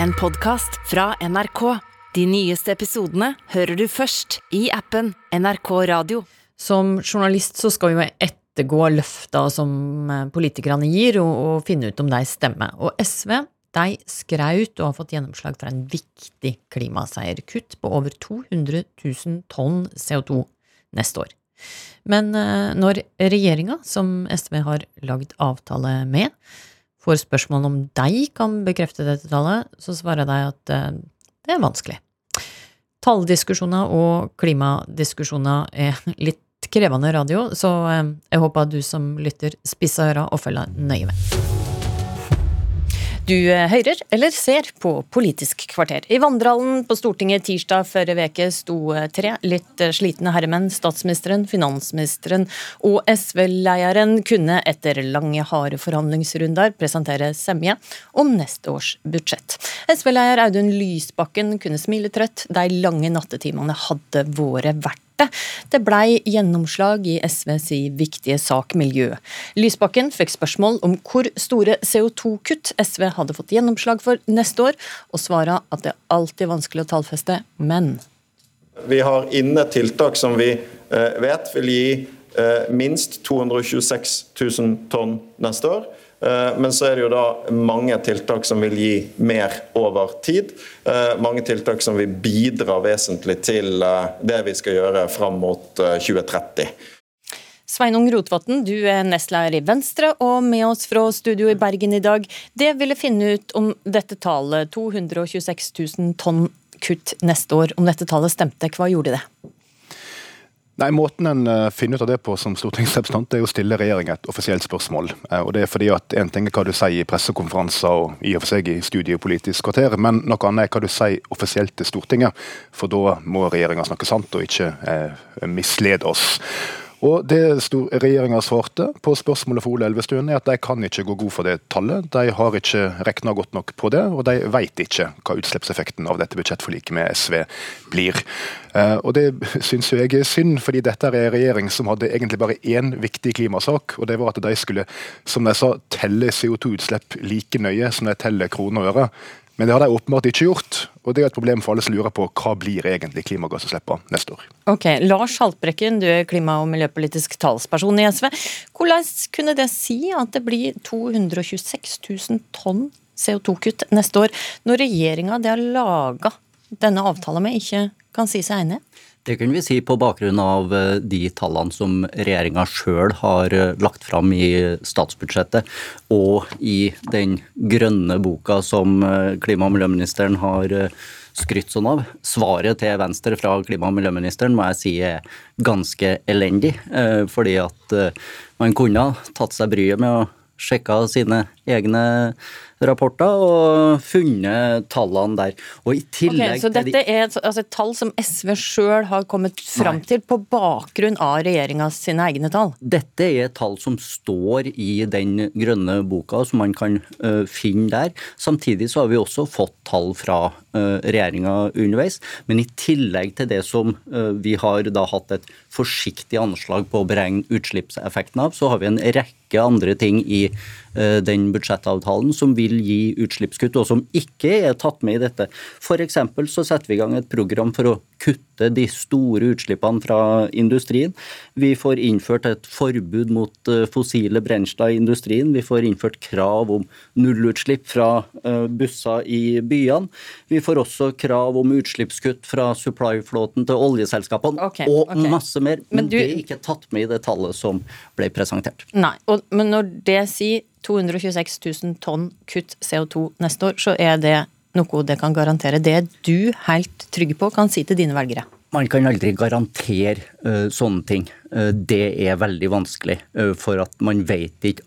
en podkast fra NRK. De nyeste episodene hører du først i appen NRK Radio. Som journalist så skal vi ettergå løfta som eh, politikerne gir, og, og finne ut om de stemmer. Og SV de skraut og har fått gjennomslag for en viktig klimaseierkutt på over 200 000 tonn CO2 neste år. Men eh, når regjeringa, som SV har lagd avtale med, får spørsmål om deg kan bekrefte dette tallet, så svarer jeg deg at eh, det er vanskelig. Talldiskusjoner og klimadiskusjoner er litt krevende radio, så eh, jeg håper at du som lytter spisser øra og følger nøye med. Du eh, hører eller ser på Politisk kvarter. I vandrehallen på Stortinget tirsdag forrige uke sto eh, tre litt eh, slitne herremenn. Statsministeren, finansministeren og SV-lederen kunne etter lange, harde forhandlingsrunder presentere semje om neste års budsjett. SV-leder Audun Lysbakken kunne smile trøtt. De lange nattetimene hadde vært det. Det blei gjennomslag i SVs viktige sak miljø. Lysbakken fikk spørsmål om hvor store CO2-kutt SV hadde fått gjennomslag for neste år, og svara at det er alltid vanskelig å tallfeste, men Vi har inne tiltak som vi eh, vet vil gi eh, minst 226 000 tonn neste år. Eh, men så er det jo da mange tiltak som vil gi mer over tid. Eh, mange tiltak som vil bidra vesentlig til eh, det vi skal gjøre fram mot 2030. Sveinung Rotevatn, du er nestleder i Venstre og med oss fra studio i Bergen i dag. Det ville finne ut om dette tallet, 226 000 tonn kutt neste år, om dette tallet stemte. Hva gjorde det? Nei, Måten en eh, finner ut av det på som stortingsrepresentant, er å stille regjeringen et offisielt spørsmål. Eh, og det er fordi at En ting er hva du sier i pressekonferanser og i og for seg i studiepolitisk kvarter, men noe annet er hva du sier offisielt til Stortinget. For da må regjeringa snakke sant og ikke eh, mislede oss. Og Det regjeringa svarte på spørsmålet for Ole Elvestuen, er at de kan ikke gå god for det tallet. De har ikke regna godt nok på det, og de vet ikke hva utslippseffekten av dette budsjettforliket med SV blir. Eh, og Det syns jeg er synd, fordi dette er en regjering som hadde egentlig bare én viktig klimasak, og det var at de skulle, som de sa, telle CO2-utslipp like nøye som de teller kroner og øre. Men det har de åpenbart ikke gjort, og det er et problem for alle som lurer på hva blir egentlig klimagassutslippene neste år. Ok, Lars Haltbrekken, du er klima- og miljøpolitisk talsperson i SV. Hvordan kunne det si at det blir 226 000 tonn CO2-kutt neste år, når regjeringa de har laga denne avtalen med, ikke kan si seg enig? Det kan vi si på bakgrunn av eh, de tallene som regjeringa sjøl har eh, lagt fram i statsbudsjettet, og i den grønne boka som eh, klima- og miljøministeren har skrytt sånn av. Svaret til Venstre fra klima- og miljøministeren må jeg si er ganske elendig. Fordi at man kunne tatt seg bryet med å sjekke sine egne rapporter og funnet tallene der. Og i tillegg okay, så dette de... er et, altså et, tall som SV sjøl har kommet fram Nei. til på bakgrunn av regjeringas sine egne tall? Dette er tall som står i den grønne boka, som man kan uh, finne der. Samtidig så har vi også fått tall fra uh, regjeringa underveis. Men i tillegg til det som uh, vi har da hatt et forsiktig anslag på å beregne utslippseffekten av, så har vi en rekke andre ting i den budsjettavtalen som vil gi utslippskutt, og som ikke er tatt med i dette. F.eks. så setter vi i gang et program for å kutte de store utslippene fra industrien. Vi får innført et forbud mot eh, fossile brensler i industrien. Vi får innført krav om nullutslipp fra eh, busser i byene. Vi får også krav om utslippskutt fra supply-flåten til oljeselskapene, okay, og okay. masse mer. Men, men du... det er ikke tatt med i det tallet som ble presentert. Nei, og, men når det sier 226 000 tonn kutt CO2 neste år, så er det noe det kan garantere. Det du helt trygg på kan si til dine velgere? Man kan aldri garantere uh, sånne ting. Uh, det er veldig vanskelig, uh, for at man vet ikke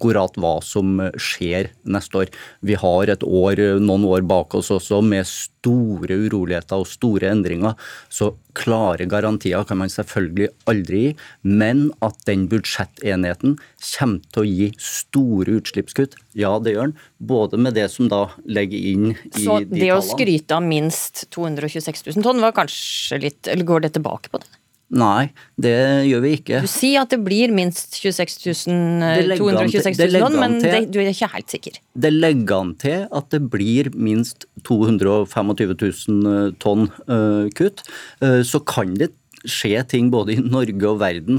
akkurat hva som skjer neste år. Vi har et år, noen år bak oss også med store uroligheter og store endringer. Så klare garantier kan man selvfølgelig aldri gi. Men at den budsjettenigheten kommer til å gi store utslippskutt, ja det gjør den. Både med det som da legger inn i de tallene. Så det å skryte av minst 226 000 tonn var kanskje litt Eller går det tilbake på det? Nei, det gjør vi ikke. Du sier at det blir minst 26 000, 226 000 tonn, men det, du er ikke helt sikker? Det legger an til at det blir minst 225 000 tonn uh, kutt. Uh, så kan det skje ting både i Norge og verden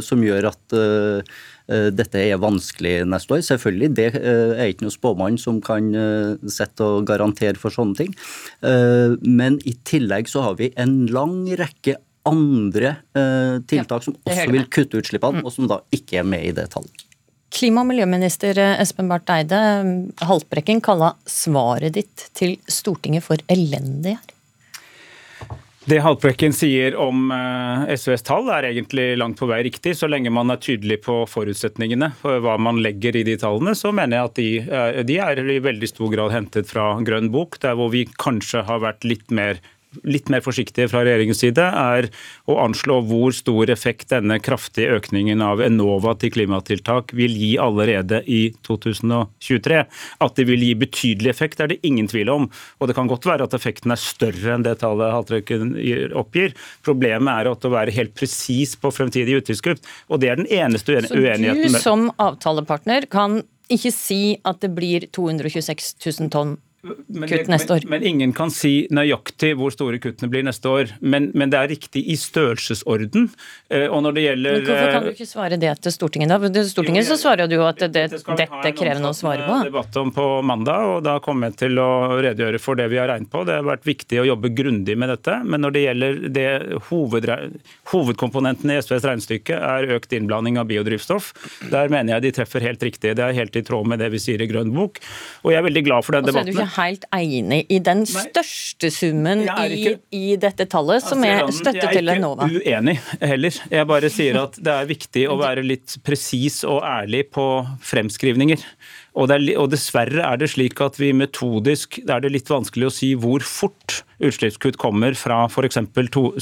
som gjør at dette er vanskelig neste år. Selvfølgelig, det er ikke noen spåmann som kan sette og garantere for sånne ting. Men i tillegg så har vi en lang rekke andre eh, tiltak som også vil kutte utslippene, mm. og som da ikke er med i det tallet. Klima- og miljøminister eh, Espen Barth Eide, Haltbrekken kalla svaret ditt til Stortinget for elendig her. Det Haltbrekken sier om eh, SVs tall er egentlig langt på vei riktig. Så lenge man er tydelig på forutsetningene for hva man legger i de tallene, så mener jeg at de, eh, de er i veldig stor grad hentet fra Grønn bok, der hvor vi kanskje har vært litt mer litt mer forsiktige fra regjeringens side, er å anslå hvor stor effekt denne kraftige økningen av Enova til klimatiltak vil gi allerede i 2023. At det vil gi betydelig effekt, er det ingen tvil om. Og det kan godt være at effekten er større enn det tallet Haltrøkken oppgir. Problemet er å være helt presis på fremtidig utgiftskutt, og det er den eneste uenigheten. Så du som avtalepartner kan ikke si at det blir 226 000 tonn men, kutt neste år. Men, men, ingen kan si nøyaktig hvor store kuttene blir neste år. Men, men det er riktig i størrelsesorden. Eh, og når det gjelder men Hvorfor kan du ikke svare det til Stortinget, da? Stortinget så svarer du jo at det, dette, dette krever noe å svare på. debatt om på mandag, og da kommer jeg til å redegjøre for det vi har regnet på. Det har vært viktig å jobbe grundig med dette. Men når det gjelder det hoved, hovedkomponenten i SVs regnestykke er økt innblanding av biodrivstoff, der mener jeg de treffer helt riktig. Det er helt i tråd med det vi sier i Grønn bok. Og jeg er veldig glad for den debatten helt enig i den største summen i, i, dette tallet, som er støtte til Enova. Jeg er ikke uenig heller. Jeg bare sier at det er viktig å være litt presis og ærlig på fremskrivninger. Og, er, og, dessverre er det slik at vi metodisk Det er det litt vanskelig å si hvor fort utslippskutt kommer fra f.eks.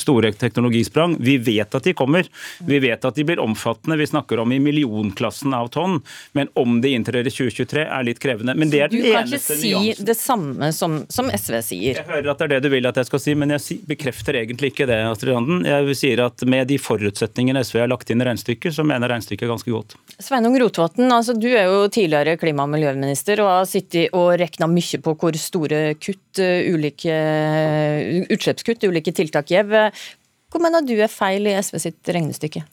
store teknologisprang. Vi vet at de kommer. Vi vet at de blir omfattende. Vi snakker om i millionklassen av tonn. Men om de inntrer i 2023 er litt krevende. Men det er den eneste nyansen. Du kan ikke si det samme som, som, SV sier. Jeg hører at det er det du vil at jeg skal si, men jeg bekrefter egentlig ikke det. Astrid Randen. Jeg sier at med de forutsetningene SV har lagt inn i regnestykket, så mener regnestykket ganske godt. Sveinung Rotevatn, altså, du er jo tidligere klima- og miljøminister og har sittet og regna mye på hvor store kutt, eh, ulike utslippskutt ulike tiltak gir. Hvor mener du er feil i SV sitt regnestykke?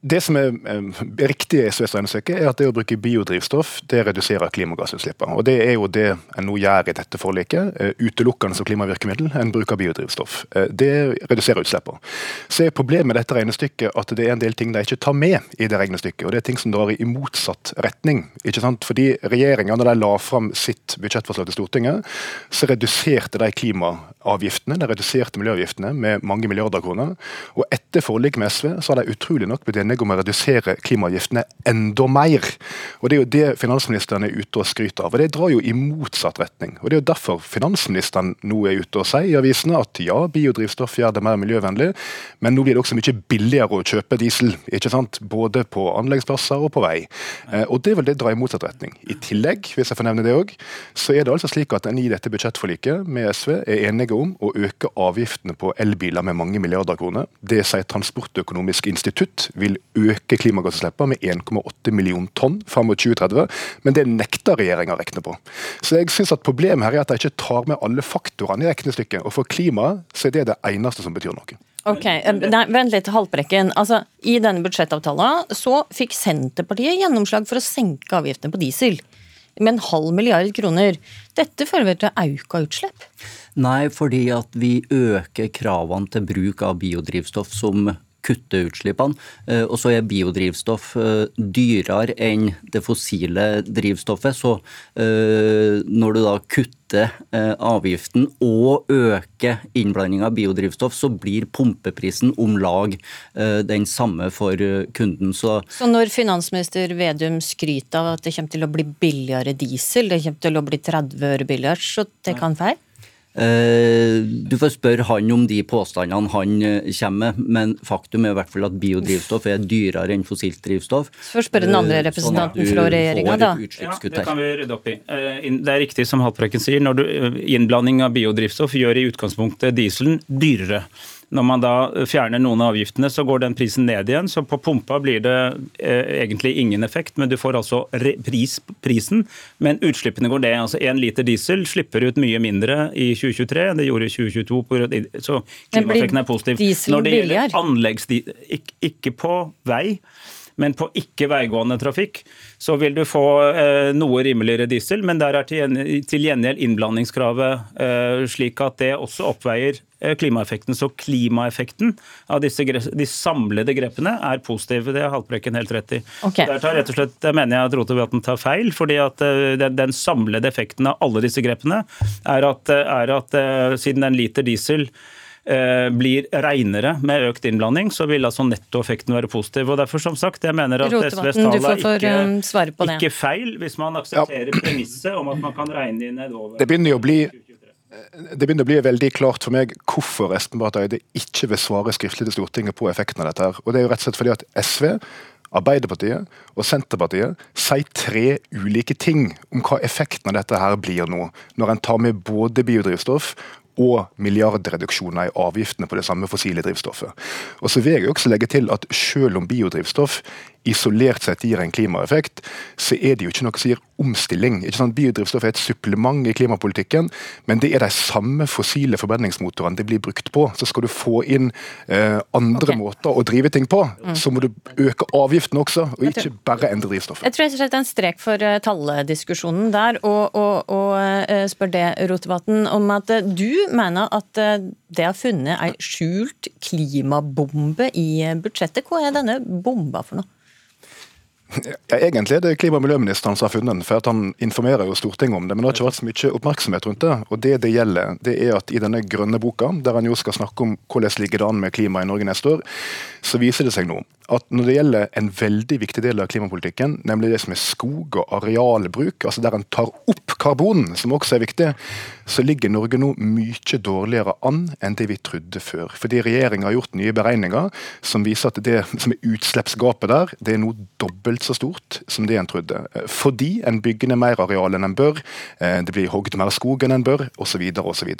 Det som er eh, riktig i SVs regnestykke, er at det å bruke biodrivstoff det reduserer klimagassutslippene. Og Det er jo det en nå gjør i dette forliket. Eh, utelukkende som klimavirkemiddel en bruker biodrivstoff. Eh, det reduserer utslippene. Så er problemet med dette regnestykket at det er en del ting de ikke tar med i det regnestykket. Og det er ting som drar i motsatt retning. ikke sant? Fordi regjeringa, når de la fram sitt budsjettforslag til Stortinget, så reduserte de klimaavgiftene, de reduserte miljøavgiftene med mange milliarder kroner. Og etter forliket med SV så har de utrolig nok blitt enige om å redusere klimaavgiftene enda mer. Og Det er jo det finansministeren er ute og skryter av. og Det drar jo i motsatt retning. Og Det er jo derfor finansministeren nå er ute og sier i avisene at ja, biodrivstoff gjør det mer miljøvennlig, men nå blir det også mye billigere å kjøpe diesel. ikke sant? Både på anleggsplasser og på vei. Eh, og Det vil det dra i motsatt retning. I tillegg, hvis jeg får nevne det også, så er det altså slik at en i dette budsjettforliket med SV er enige om å øke avgiftene på elbiler med mange milliarder kroner. Det sier Transportøkonomisk institutt vil øke klimagassutslippene med 1,8 million tonn fram mot 2030, men det nekter regjeringa å regne på. Så jeg synes at Problemet her er at de ikke tar med alle faktorene i regnestykket. Og for klimaet så er det det eneste som betyr noe. Ok, Nei, Vent litt, Haltbrekken. Altså, I denne budsjettavtalen så fikk Senterpartiet gjennomslag for å senke avgiftene på diesel med en halv milliard kroner. Dette fører til auka utslipp? Nei, fordi at vi øker kravene til bruk av biodrivstoff som kutte utslippene. Eh, og så er biodrivstoff eh, dyrere enn det fossile drivstoffet. Så eh, når du da kutter avgiften og øker innblanding av biodrivstoff, så blir pumpeprisen om lag den samme for kunden. Så, så når finansminister Vedum skryter av at det kommer til å bli billigere diesel, det kommer til å bli 30 øre billigere, så det kan feil? Eh, du får spørre han om de påstandene han eh, kommer med, men faktum er i hvert fall at biodrivstoff er dyrere enn fossilt drivstoff. Så får spørre den andre eh, representanten sånn fra regjeringa, da. Ja, det kan vi rydde opp i. Det er riktig som Haltbrekken sier, når du, innblanding av biodrivstoff gjør i utgangspunktet dieselen dyrere. Når man da fjerner noen av avgiftene, så går den prisen ned igjen. Så på pumpa blir det eh, egentlig ingen effekt, men du får altså pris, prisen. Men utslippene går ned. Altså Én liter diesel slipper ut mye mindre i 2023 enn det gjorde i 2022. Så klimaeffekten er positiv. Når det gjelder anleggs... Ikke på vei men på ikke-veigående trafikk så vil du få eh, noe rimeligere diesel, men der er til gjengjeld innblandingskravet eh, slik at det også oppveier eh, klimaeffekten. Så klimaeffekten av disse de samlede grepene er positiv. Det har Haltbrekken helt rett i. Okay. Der, tar rett og slett, der mener jeg at Rotevatn tar feil. fordi at eh, den, den, samlede effekten av alle disse grepene er at, er at eh, siden en liter diesel Eh, blir reinere med økt innblanding, så vil altså nettoeffekten være positiv. og Derfor som sagt, jeg mener at SVs tall er ikke, um, ikke feil, hvis man aksepterer ja. premisset om at man kan regne inn nedover. Det begynner å bli det begynner å bli veldig klart for meg hvorfor Espen Barth Eide ikke vil svare skriftlig til Stortinget på effekten av dette. her. Og Det er jo rett og slett fordi at SV, Arbeiderpartiet og Senterpartiet sier tre ulike ting om hva effekten av dette her blir nå, når en tar med både biodrivstoff og milliardreduksjoner i avgiftene på det samme fossile drivstoffet. Og så vil jeg også legge til at Selv om biodrivstoff isolert sett gir en klimaeffekt, så er det jo ikke noe som gir omstilling. Ikke sant? Biodrivstoff er et supplement i klimapolitikken, men det er de samme fossile forbrenningsmotorene det blir brukt på. Så skal du få inn eh, andre okay. måter å drive ting på, mm. så må du øke avgiften også, og ikke bare endre drivstoffet. Jeg tror jeg setter en strek for uh, tallediskusjonen der, og, og, og uh, spør det, Rotevatn, om at uh, du mener at det har funnet ei skjult klimabombe i budsjettet. Hva er denne bomba for noe? Ja, egentlig er det klima- og miljøministeren som har funnet den, for han informerer jo Stortinget om det. Men det har ikke vært så mye oppmerksomhet rundt det. Og det det gjelder, det er at i denne grønne boka, der han jo skal snakke om hvordan ligger det an med klimaet i Norge neste år, så viser det seg nå at når det gjelder en veldig viktig del av klimapolitikken, nemlig det som er skog- og arealbruk, altså der en tar opp karbon, som også er viktig, så ligger Norge nå mye dårligere an enn det vi trodde før. Fordi regjeringa har gjort nye beregninger som viser at det som er utslippsgapet der, det er nå dobbelt så stort som det en trodde. Fordi en bygger ned mer areal enn en bør, eh, det blir hogd mer skog enn en bør, osv. osv.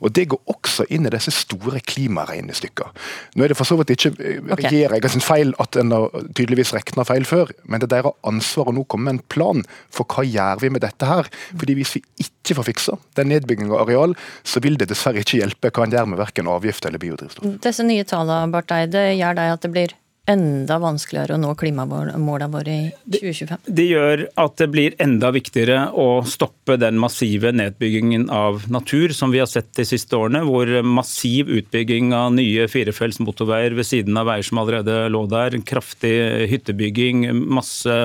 Og det går også inn i disse store klimaregnestykkene. Nå er det for så vidt ikke okay. regjeringa sin feil at en tydeligvis regna feil før, men det er deres ansvar å nå komme med en plan for hva gjør vi med dette her. Fordi Hvis vi ikke får fiksa den nedbygginga av areal, så vil det dessverre ikke hjelpe hva en gjør med verken avgift eller biodrivstoff. Disse nye tallene Barth Eide, gjør deg at det blir enda vanskeligere å nå klimamålene våre i 2025? Det, gjør at det blir enda viktigere å stoppe den massive nedbyggingen av natur som vi har sett de siste årene, hvor massiv utbygging av nye firefelts motorveier ved siden av veier som allerede lå der, kraftig hyttebygging, masse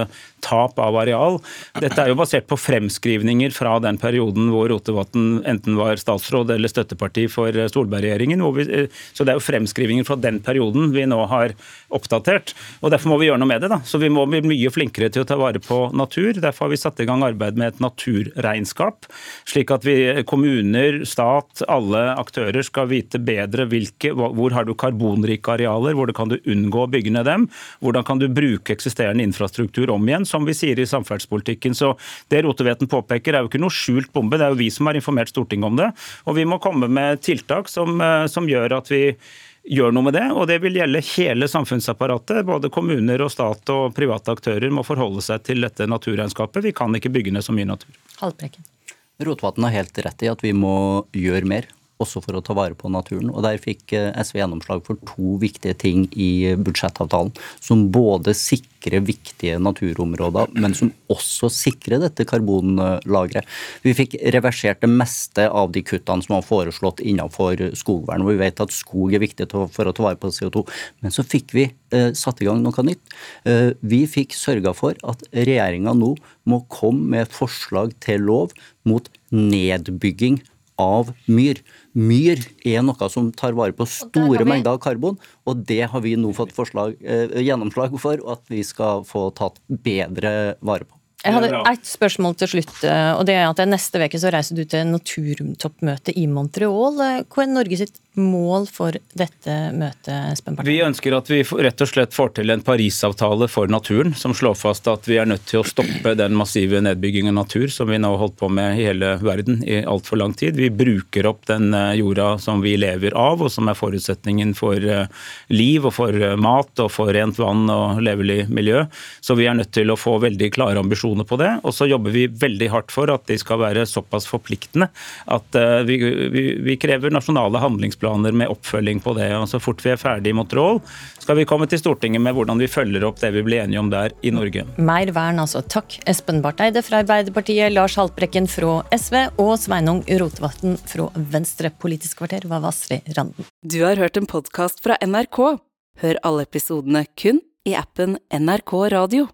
tap av areal. Dette er jo basert på fremskrivninger fra den perioden hvor Rotevatn enten var statsråd eller støtteparti for Solberg-regjeringen. Så det er jo fremskrivninger fra den perioden vi nå har oppdatert. og Derfor må vi gjøre noe med det. da. Så Vi må bli mye flinkere til å ta vare på natur. Derfor har vi satt i gang arbeid med et naturregnskap, slik at vi, kommuner, stat, alle aktører skal vite bedre hvilke, hvor har du karbonrike arealer, hvordan kan du unngå å bygge ned dem, hvordan kan du bruke eksisterende infrastruktur om igjen som vi sier i samferdselspolitikken. Så Det Roteveten påpeker er jo ikke noe skjult bombe, det er jo vi som har informert Stortinget om det. Og vi må komme med tiltak som, eh, som gjør at vi gjør noe med det, og det vil gjelde hele samfunnsapparatet. Både kommuner og stat og private aktører må forholde seg til dette naturregnskapet. Vi kan ikke bygge ned så mye natur. Halvprekken. Rotevatn har helt rett i at vi må gjøre mer også for å ta vare på naturen. Og Der fikk eh, SV gjennomslag for to viktige ting i budsjettavtalen, som både sikrer viktige naturområder, men som også sikrer dette karbonlageret. Vi fikk reversert det meste av de kuttene som var foreslått innenfor skogvern. og Vi vet at skog er viktig for å ta vare på CO2, men så fikk vi eh, satt i gang noe nytt. Eh, vi fikk sørga for at regjeringa nå må komme med forslag til lov mot nedbygging av myr. Myr er noe som tar vare på store mengder karbon, og det har vi nå fått forslag, eh, gjennomslag for at vi skal få tatt bedre vare på. Jeg hadde ett spørsmål til slutt, og det er at neste uke så reiser du til naturtoppmøte i Montreal. Hva er Norge sitt mål for dette møtet, Espen? Vi ønsker at vi rett og slett får til en Parisavtale for naturen, som slår fast at vi er nødt til å stoppe den massive nedbyggingen av natur som vi nå har holdt på med i hele verden i altfor lang tid. Vi bruker opp den eh, jorda som vi lever av, og som er forutsetningen for eh, liv og for eh, mat og for rent vann og levelig miljø. Så vi er nødt til å få veldig klare ambisjoner på det. Og så jobber vi veldig hardt for at de skal være såpass forpliktende at vi, vi, vi krever nasjonale handlingsplaner handlingsplaner med oppfølging på det. og Så fort vi er ferdig i Montreal, skal vi komme til Stortinget med hvordan vi følger opp det vi ble enige om der i Norge. Mer vern, altså. Takk, Espen Barth Eide fra Arbeiderpartiet, Lars Haltbrekken fra SV og Sveinung Rotevatn fra Venstre. Politisk kvarter var Vasri Randen. Du har hørt en podkast fra NRK. Hør alle episodene kun i appen NRK Radio.